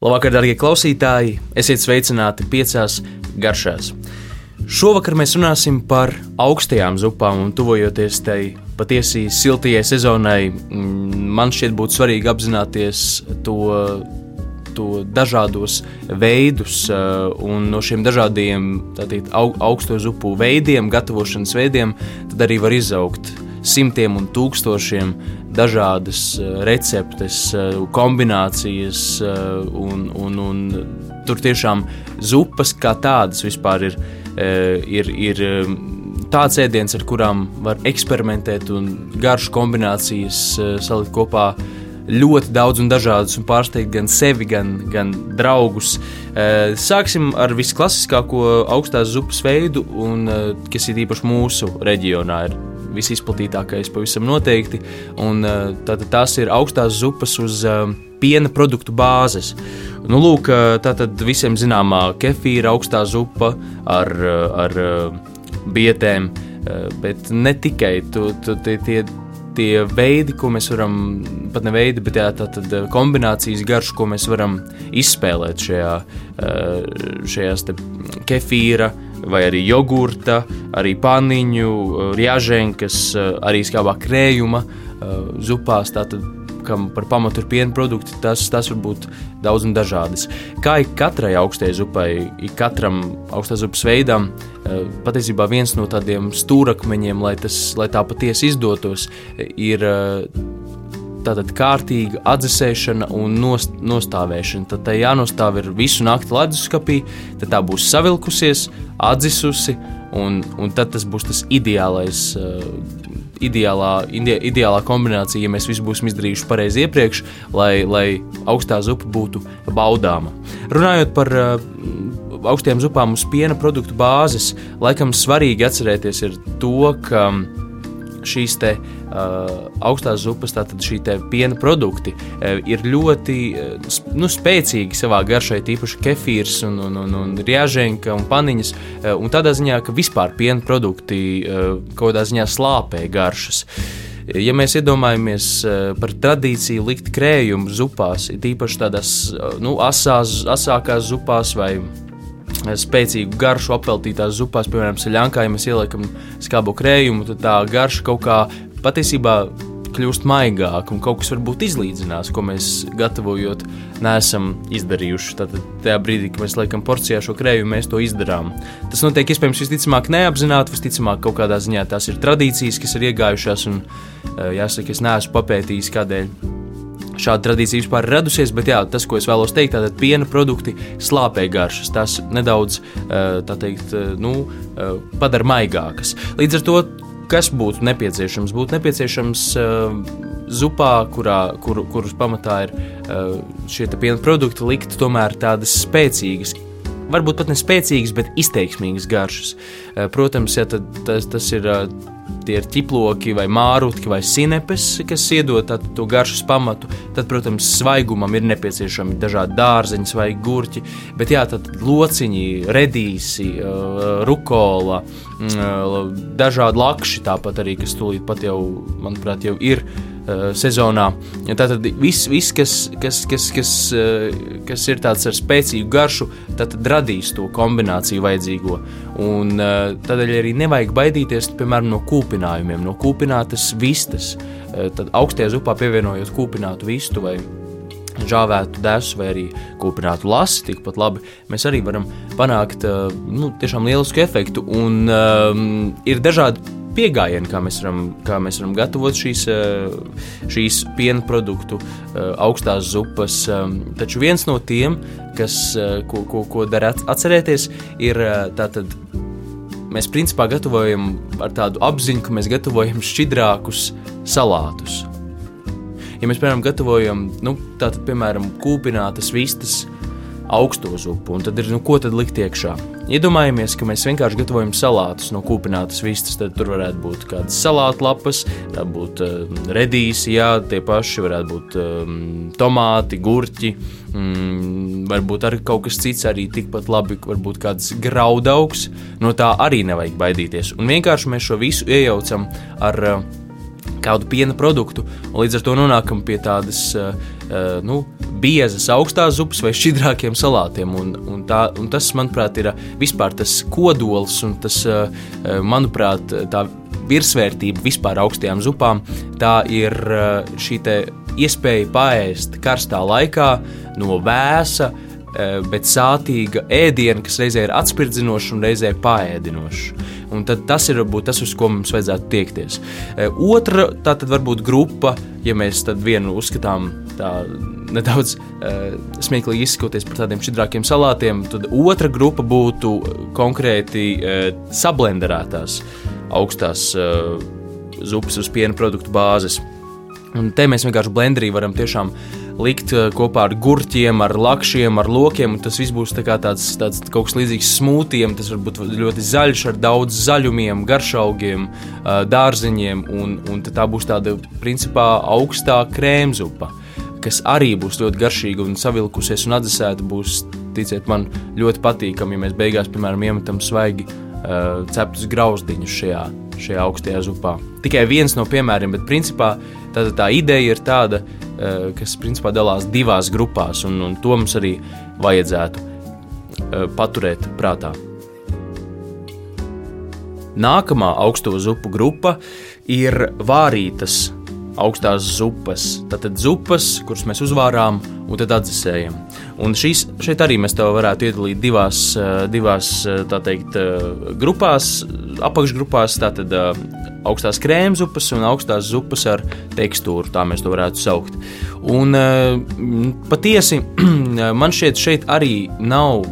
Labvakar, darbie klausītāji! Esiet sveicināti piecās garšās. Šovakar mēs runāsim par augstajām zupām un tuvojoties tai patiesi siltajai sezonai. mm, Man šķiet, būtu svarīgi apzināties to, to dažādos veidus uh, un no šiem dažādiem tādīt, au, augsto zupu veidiem, gatavošanas veidiem, tad arī var izaugt simtiem un tūkstošiem dažādas uh, receptes, uh, kombinācijas, uh, un, un, un tur tiešām zupas kā tādas vispār ir. ir, ir Tāds ēdiens, ar kurām var eksperimentēt un garšu kombinācijas salikt kopā ļoti daudz un dažādus un pārsteigt gan sevi, gan, gan draugus. Sāksim ar visklasiskāko augstās zupas veidu, un, kas ir īpaši mūsu reģionā. Ir visizplatītākais, pavisam noteikti. Un, uh, tātad tās ir augstās zupas uz uh, piena produktu bāzes. Nu, lūk, uh, tā tad visiem zināmā kefīra augstā zupa ar, ar bietēm, bet ne tikai tu, tu, tie, tie, tie veidi, ko mēs varam, pat ne veidi, bet jā, tā tad kombinācijas garšu, ko mēs varam izspēlēt šajā, šajās te kefīra vai arī jogurta, arī paniņu, rieženkas, arī skābā krējuma uh, zupās. Tātad, kam par pamatu ir piena produkti, tas, tas var būt daudz un dažādas. Kā ik katrai augstajai zupai, ik katram augstās zupas veidam, patiesībā viens no tādiem stūrakmeņiem, lai, tas, lai tā patiesi izdotos, ir tātad kārtīga atdzesēšana un nost, nostāvēšana. Tad tā jānostāv ir visu nakti leduskapī, tad tā būs savilkusies, atdzisusi, un, un tad tas būs tas ideālais. Uh, Ideālā, ide, ideālā kombinācija, ja mēs visu būsim izdarījuši pareizi iepriekš, lai, lai augstā zupa būtu baudāma. Runājot par uh, augstām zupām uz piena produktu bāzes, laikam svarīgi atcerēties to, ka šīs te, uh, augstās zupas, tātad šī piena produkti, uh, ir ļoti uh, nu, spēcīgi savā garšā, tīpaši kefīrs, un, un, un, un rieženka un paniņas. Uh, un tādā ziņā, ka vispār piena produkti uh, kaut kādā ziņā slāpē garšas. Ja mēs iedomājamies par tradīciju likt krējumu zupās, tīpaši tādās nu, asās, asākās zupās vai spēcīgu garšu apveltītās zupās, piemēram, saļankā, ja mēs ieliekam skābu krējumu, tad tā garša kaut kā patiesībā kļūst maigāka un kaut kas varbūt izlīdzinās, ko mēs gatavojot, neesam izdarījuši. Tad tajā brīdī, kad mēs liekam porcijā šo krējumu, mēs to izdarām. Tas notiek iespējams visticamāk neapzināti, visticamāk kaut kādā ziņā tās ir tradīcijas, kas ir iegājušās, un jāsaka, es neesmu papētījis, kādēļ šāda tradīcija vispār radusies, bet jā, tas, ko es vēlos teikt, tātad piena produkti slāpē garšas, tās nedaudz, tā teikt, nu, padara maigākas. Līdz ar to, kas būtu nepieciešams? Būtu nepieciešams zupā, kurā, kur, kuras pamatā ir šie piena produkti, likt tomēr tādas spēcīgas, varbūt pat ne spēcīgas, bet izteiksmīgas garšas. Protams, ja tas, tas ir tie ir ķiploki, vai mārutki, vai sinepes, kas iedod tā, to garšas pamatu. Tad, protams, svaigumam ir nepieciešami dažādi dārzeņi, vai gurķi, bet jā, tad lociņi, redīsi, rukola, dažādi lakši, tāpat arī, kas tūlīt pat jau, manuprāt, jau ir sezonā. Tātad viss, vis, kas, kas, kas, kas, kas ir tāds ar spēcīgu garšu, tad radīs to kombināciju vajadzīgo. Un tādēļ arī nevajag baidīties, piemēram, no kūpinājumiem, no kūpinātas vistas. Tad augstajā zupā pievienojot kūpinātu vistu vai žāvētu desu vai arī kūpinātu lasi, tikpat labi mēs arī varam panākt nu, tiešām lielisku efektu. Un um, ir dažādi pieejami, kā, mēs varam, kā mēs varam gatavot šīs, šīs piena produktu, augstās zupas. Taču viens no tiem, kas, ko, ko, ko dara atcerēties, ir tātad. Mēs principā gatavojam ar tādu apziņu, ka mēs gatavojam šķidrākus salātus. Ja mēs, piemēram, gatavojam, nu, tātad, piemēram, kūpinātas vistas, augsto zupu, un tad ir, nu, ko tad likt iekšā? Iedomājamies, ka mēs vienkārši gatavojam salātus no kūpinātas vistas, tad tur varētu būt kādas salātu lapas, tā būtu uh, redīsi, jā, tie paši varētu būt um, tomāti, gurķi, mm, varbūt arī kaut kas cits, arī tikpat labi, varbūt kāds graudaugs, no tā arī nevajag baidīties. Un vienkārši mēs šo visu iejaucam ar uh, kādu piena produktu. Līdz ar to nonākam pie tādas uh, nu, biezas, augstās zupas vai šķidrākiem salātiem. Un, un tā, un tas, manuprāt, ir vispār tas kodols un tas, uh, manuprāt, tā virsvērtība vispār augstajām zupām. Tā ir uh, šī iespēja paēst karstā laikā no vēsa bet sātīga ēdiena, kas reizē ir atspirdzinoša un reizē paēdinoša. Un tas ir varbūt tas, uz ko mums vajadzētu tiekties. Otra, tā tad varbūt grupa, ja mēs vienu uzskatām tā nedaudz uh, smieklīgi izsakoties par tādiem šķidrākiem salātiem, tad otra grupa būtu konkrēti uh, sablenderētās augstās uh, zupas uz piena produktu bāzes. Un te mēs vienkārši blenderī varam tiešām likt eh, kopā ar gurķiem, ar lakšiem, ar lokiem. Tas viss būs tā tāds, tāds kaut kas līdzīgs smūtiem. Tas var būt ļoti zaļš, ar daudz zaļumiem, garšaugiem, eh, dārziņiem. Un, un tā būs tāda principā augstā krēmzupa, kas arī būs ļoti garšīga un savilkusies un atdzesēta. Būs, ticiet man, ļoti patīkami, ja mēs beigās, piemēram, iemetam svaigi uh, ceptus grauzdiņus šajā, šajā augstajā zupā. Tikai viens no piemēriem, bet principā tā, tā ideja ir tāda, Eh, kas principā dalās divās grupās, un, un to mums arī vajadzētu eh, paturēt prātā. Nākamā augsto zupu grupa ir vārītas augstās zupas. Tātad zupas, kuras mēs uzvārām un tad atdzesējam. Un šīs, šeit arī mēs to varētu iedalīt divās, eh, divās teikt, grupās, apakšgrupās. Tātad augstās krēmzupas un augstās zupas ar tekstūru, tā mēs to varētu saukt. Un eh, patiesi man šķiet, šeit arī nav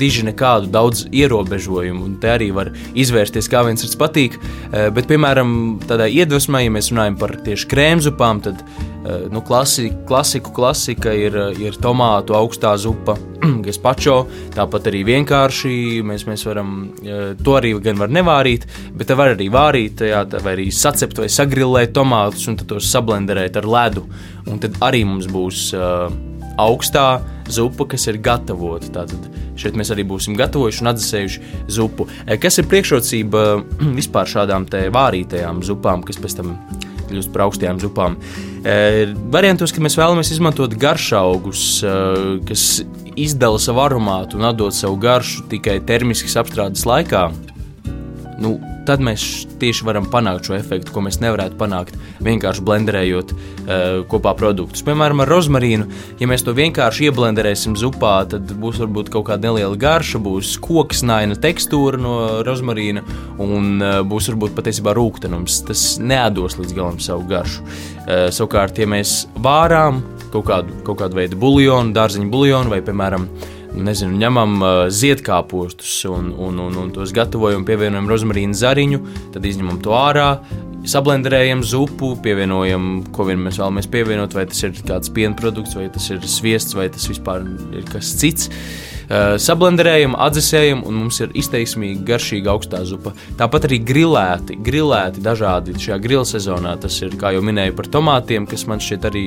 diži nekādu daudz ierobežojumu, un te arī var izvērsties, kā viens cits patīk. Eh, bet, piemēram, tādā iedvesmā, ja mēs runājam par tieši krēmzupām, tad Eh, nu, klasi, klasiku klasika ir, ir tomātu augstā zupa, gazpacho. Tāpat arī vienkārši mēs, mēs varam eh, to arī gan var nevārīt, bet te var arī vārīt, jā, vai arī sacept vai sagrilēt tomātus un tos sablenderēt ar ledu. Un tad arī mums būs uh, augstā zupa, kas ir gatavota. Tātad šeit mēs arī būsim gatavojuši un atdzesējuši zupu. Kas ir priekšrocība vispār šādām vārītajām zupām, kas pēc tam kļūst par augstajām zupām. E, variantos, ka mēs vēlamies izmantot garšaugus, e, kas izdala savu aromātu un atdod savu garšu tikai termiskas apstrādes laikā. Nu, tad mēs tieši varam panākt šo efektu, ko mēs nevarētu panākt vienkārši blenderējot uh, kopā produktus. Piemēram, ar rozmarīnu, ja mēs to vienkārši ieblenderēsim zupā, tad būs varbūt kaut kāda neliela garša, būs koksnaina tekstūra no rozmarīna un uh, būs varbūt patiesībā rūktenums. Tas nedos līdz galam savu garšu. Uh, savukārt, ja mēs vārām kaut kādu, kaut kādu veidu buļļonu, dārziņu buļļonu vai, piemēram, nezinu, ņemam uh, ziedkāpostus un, un, un, un tos gatavojam, pievienojam rozmarīnu zariņu, tad izņemam to ārā, sablenderējam zupu, pievienojam, ko vien mēs vēlamies pievienot, vai tas ir kāds piena produkts, vai tas ir sviests, vai tas vispār ir kas cits. Uh, sablenderējam, atdzesējam, un mums ir izteiksmīgi garšīga augstā zupa. Tāpat arī grilēti, grilēti dažādi šajā grila sezonā. Tas ir, kā jau minēju, par tomātiem, kas man šķiet arī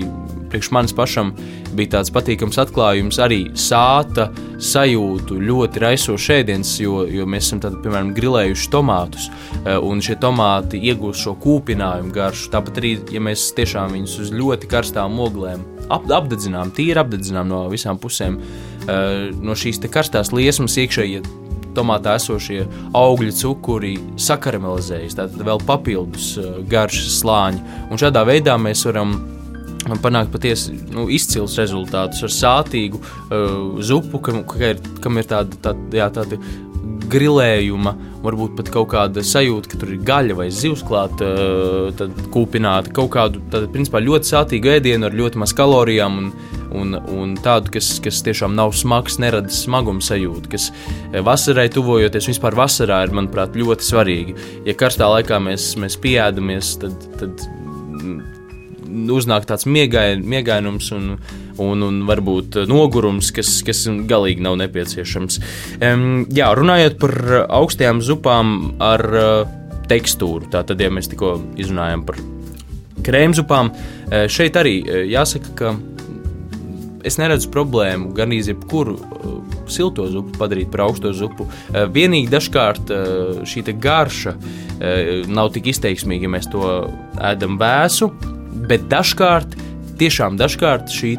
priekš manis pašam bija tāds patīkams atklājums, arī sāta sajūtu ļoti raisošs ēdiens, jo, jo mēs esam tad, piemēram grilējuši tomātus, uh, un šie tomāti iegūst šo kūpinājumu garšu. Tāpat arī, ja mēs tiešām viņus uz ļoti karstām oglēm ap, apdedzinām, tīri apdedzinām no visām pusēm, no šīs karstās liesmas iekšējie tomātā esošie augļu cukuri sakaramelizējas, tātad vēl papildus uh, garšas slāņi. Un šādā veidā mēs varam panākt patiesi nu, izcils rezultātus ar sātīgu uh, zupu, kam, kam ir tāda, tāda, jā, tāda grilējuma, varbūt pat kaut kāda sajūta, ka tur ir gaļa vai zivs klāta, tad kūpināta kaut kādu tādu, principā, ļoti sātīgu ēdienu ar ļoti maz kalorijām. Un, un, un tādu, kas, kas tiešām nav smags, nerada smaguma sajūtu, kas vasarai tuvojoties, vispār vasarā ir, manuprāt, ļoti svarīgi. Ja karstā laikā mēs, mēs pieēdamies, tad, tad uznāk tāds miegai, miegainums un, un, un varbūt nogurums, kas, kas galīgi nav nepieciešams. Um, jā, runājot par augstajām zupām ar uh, tekstūru, tātad, ja mēs tikko izrunājam par krēmzupām, uh, šeit arī jāsaka, ka es neredzu problēmu gan jebkuru uh, silto zupu padarīt par augsto zupu. Uh, vienīgi dažkārt uh, šī garša nav tik izteiksmīga, ja mēs to ēdam vēsu, bet dažkārt, tiešām dažkārt šī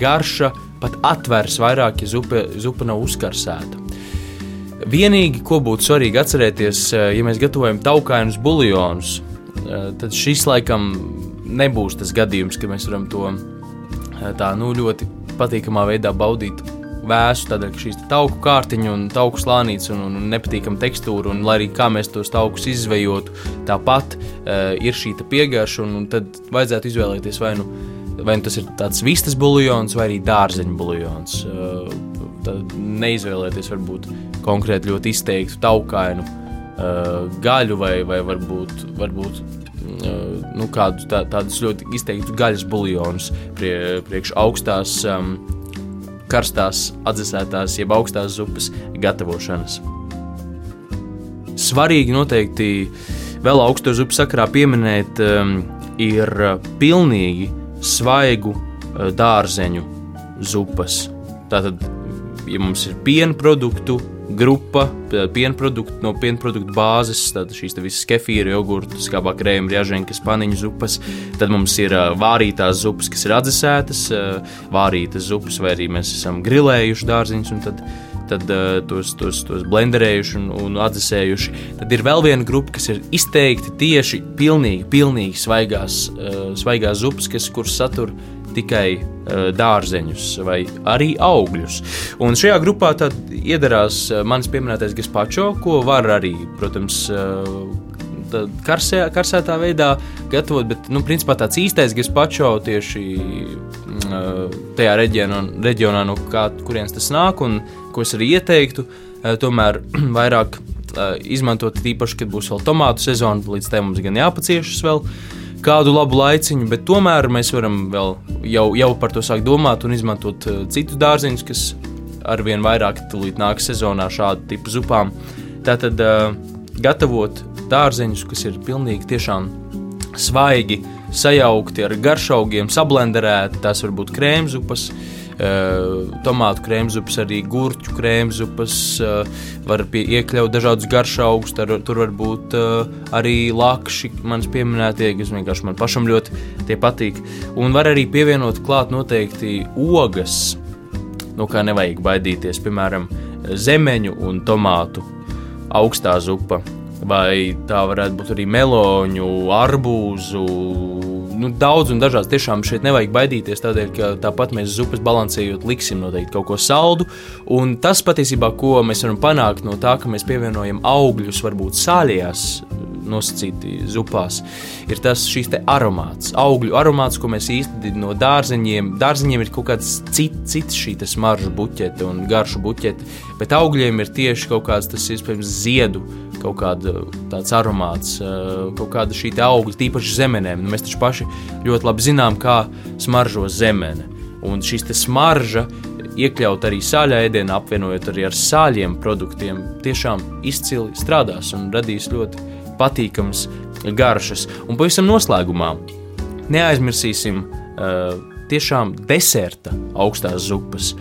garša pat atveras vairāk, ja zupa, zupa nav uzkarsēta. Vienīgi, ko būtu svarīgi atcerēties, ja mēs gatavojam taukainus buljonus, tad šis laikam nebūs tas gadījums, kad mēs varam to tā nu, ļoti patīkamā veidā baudīt vēsu, tādēļ, ka šīs tauku kārtiņa un tauku slānītes un, un nepatīkama tekstūra, un lai arī kā mēs tos taukus izvejotu, tāpat uh, ir šī piegārša, un, un tad vajadzētu izvēlēties vai nu, vai nu tas ir tāds vistas buļļons vai arī dārzeņu buļļons. Uh, tad neizvēlēties varbūt konkrēti ļoti izteiktu taukainu uh, gaļu vai, vai varbūt, varbūt nu, kādu, tā, tādus ļoti izteiktus gaļas buljonus prie, priekš augstās, um, karstās, atdzesētās, jeb augstās zupas gatavošanas. Svarīgi noteikti vēl augsto zupu sakarā pieminēt um, ir pilnīgi svaigu uh, dārzeņu zupas. Tātad, ja mums ir piena produktu, grupa, piena produktu, no piena produktu bāzes, tad šīs visas kefīra, jogurta, skābā krējuma, rieženkas, paniņu zupas. Tad mums ir vārītās zupas, kas ir atdzesētas, vārītas zupas, vai arī mēs esam grilējuši dārziņus. Tad, tad uh, tos, tos, tos blenderējuši un, un atdzesējuši. Tad ir vēl viena grupa, kas ir izteikti tieši pilnīgi, pilnīgi svaigās, svaigās zupas, kas, kuras satur tikai uh, dārzeņus vai arī augļus. Un šajā grupā tad iedarās uh, manis pieminētais gazpacho, ko var arī, protams, uh, karsē, karsētā veidā gatavot, bet, nu, principā tāds īstais gazpacho tieši uh, tajā reģionā, reģionā no kā, kurienes tas nāk un ko es arī ieteiktu, tomēr vairāk izmantot tīpaši, kad būs vēl tomātu sezona, līdz tam mums gan jāpaciešas vēl. Uh, kādu labu laiciņu, bet tomēr mēs varam vēl jau, jau par to sākt domāt un izmantot uh, citus dārziņus, kas arvien vairāk tūlīt nāk sezonā šādu tipu zupām. Tātad uh, gatavot dārzeņus, kas ir pilnīgi tiešām svaigi, sajaukti ar garšaugiem, sablenderēti, tās var būt krēmzupas, Eh, tomātu krēmzupas, arī gurķu krēmzupas, eh, var pie, iekļaut dažādus garšaugus, tur, var būt eh, arī lakši, manas pieminētie, kas vienkārši man pašam ļoti patīk. Un var arī pievienot klāt noteikti ogas, no kā nevajag baidīties, piemēram, zemeņu un tomātu augstā zupa. Vai tā varētu būt arī meloņu, arbūzu, nu, daudz un dažādas. Tiešām šeit nevajag baidīties, tādēļ, ka tāpat mēs zupas balansējot liksim noteikti kaut ko saldu. Un tas patiesībā, ko mēs varam panākt no tā, ka mēs pievienojam augļus, varbūt sāļajās nosacīti zupās, ir tas šīs aromāts, augļu aromāts, ko mēs īsti no dārzeņiem. Dārzeņiem ir kaut kāds cits, cits šī smaržu buķete un garšu buķete, bet augļiem ir tieši kaut kāds tas iespējams ziedu kaut kāda tāds aromāts, eh, kaut kāda šī augļa, tīpaši zemenēm. Nu, mēs taču paši ļoti labi zinām, kā smaržo zemene. Un šīs smarža iekļaut arī sāļā ēdienā, apvienojot arī ar sāļiem produktiem, tiešām izcili strādās un radīs ļoti patīkams garšas. Un pavisam noslēgumā neaizmirsīsim uh, tiešām deserta augstās zupas.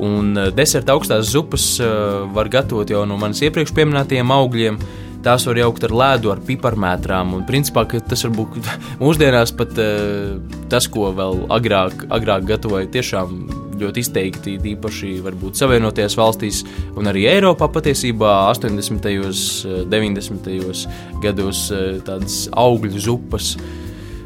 Un uh, deserta augstās zupas uh, var gatavot jau no manis iepriekš minētajiem augļiem. Tās var jaukt ar ledu, ar piparmētrām. Un, principā, tas var būt mūsdienās pat uh, tas, ko vēl agrāk, agrāk gatavoja tiešām ļoti izteikti, īpaši varbūt Savienotajās valstīs un arī Eiropā patiesībā 80. un 90. gados tādas augļu zupas,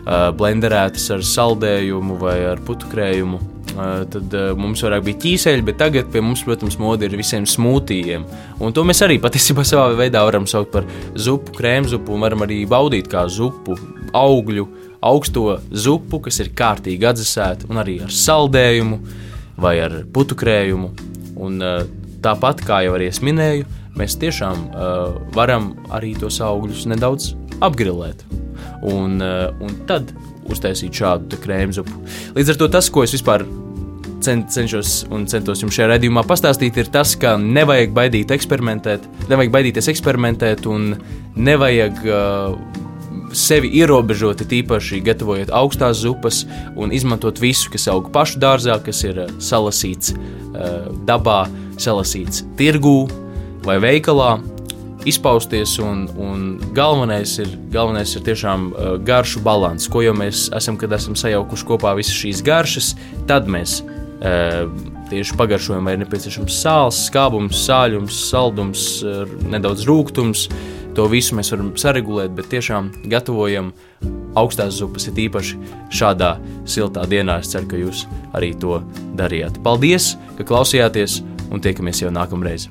blenderētas ar saldējumu vai ar putukrējumu. Tad mums vairāk bija ķīseļi, bet tagad pie mums, protams, mode ir visiem smūtījiem. Un to mēs arī patiesībā savā veidā varam saukt par zupu, krēmzupu, un varam arī baudīt kā zupu, augļu, augsto zupu, kas ir kārtīgi atdzesēta un arī ar saldējumu vai ar putukrējumu. Un, uh, tāpat kā jau arī es minēju, mēs tiešām uh, varam arī tos augļus nedaudz apgrilēt. Un, uh, un tad uztaisīt šādu krēmzupu. Līdz ar to tas, ko es vispār cen, cenšos un centos jums šajā redzējumā pastāstīt, ir tas, ka nevajag baidīt eksperimentēt, nevajag baidīties eksperimentēt un nevajag uh, sevi ierobežot, tīpaši gatavojot augstās zupas un izmantot visu, kas aug pašu dārzā, kas ir uh, salasīts uh, dabā, salasīts tirgū vai veikalā. Izpausties, un, un galvenais, ir, galvenais ir tiešām uh, garšu līdzsvars. Ko jau mēs esam, kad esam sajaukuši kopā visas šīs garšas, tad mēs tieši pagaršojam, vai ir nepieciešams sāls, skābums, sāļums, saldums, nedaudz rūkums. To visu mēs varam saregulēt, bet tiešām gatavojam augstās zupas, ir īpaši šādā siltā dienā. Es ceru, ka jūs arī to darījāt. Paldies, ka klausījāties un tiekamies jau nākamreiz!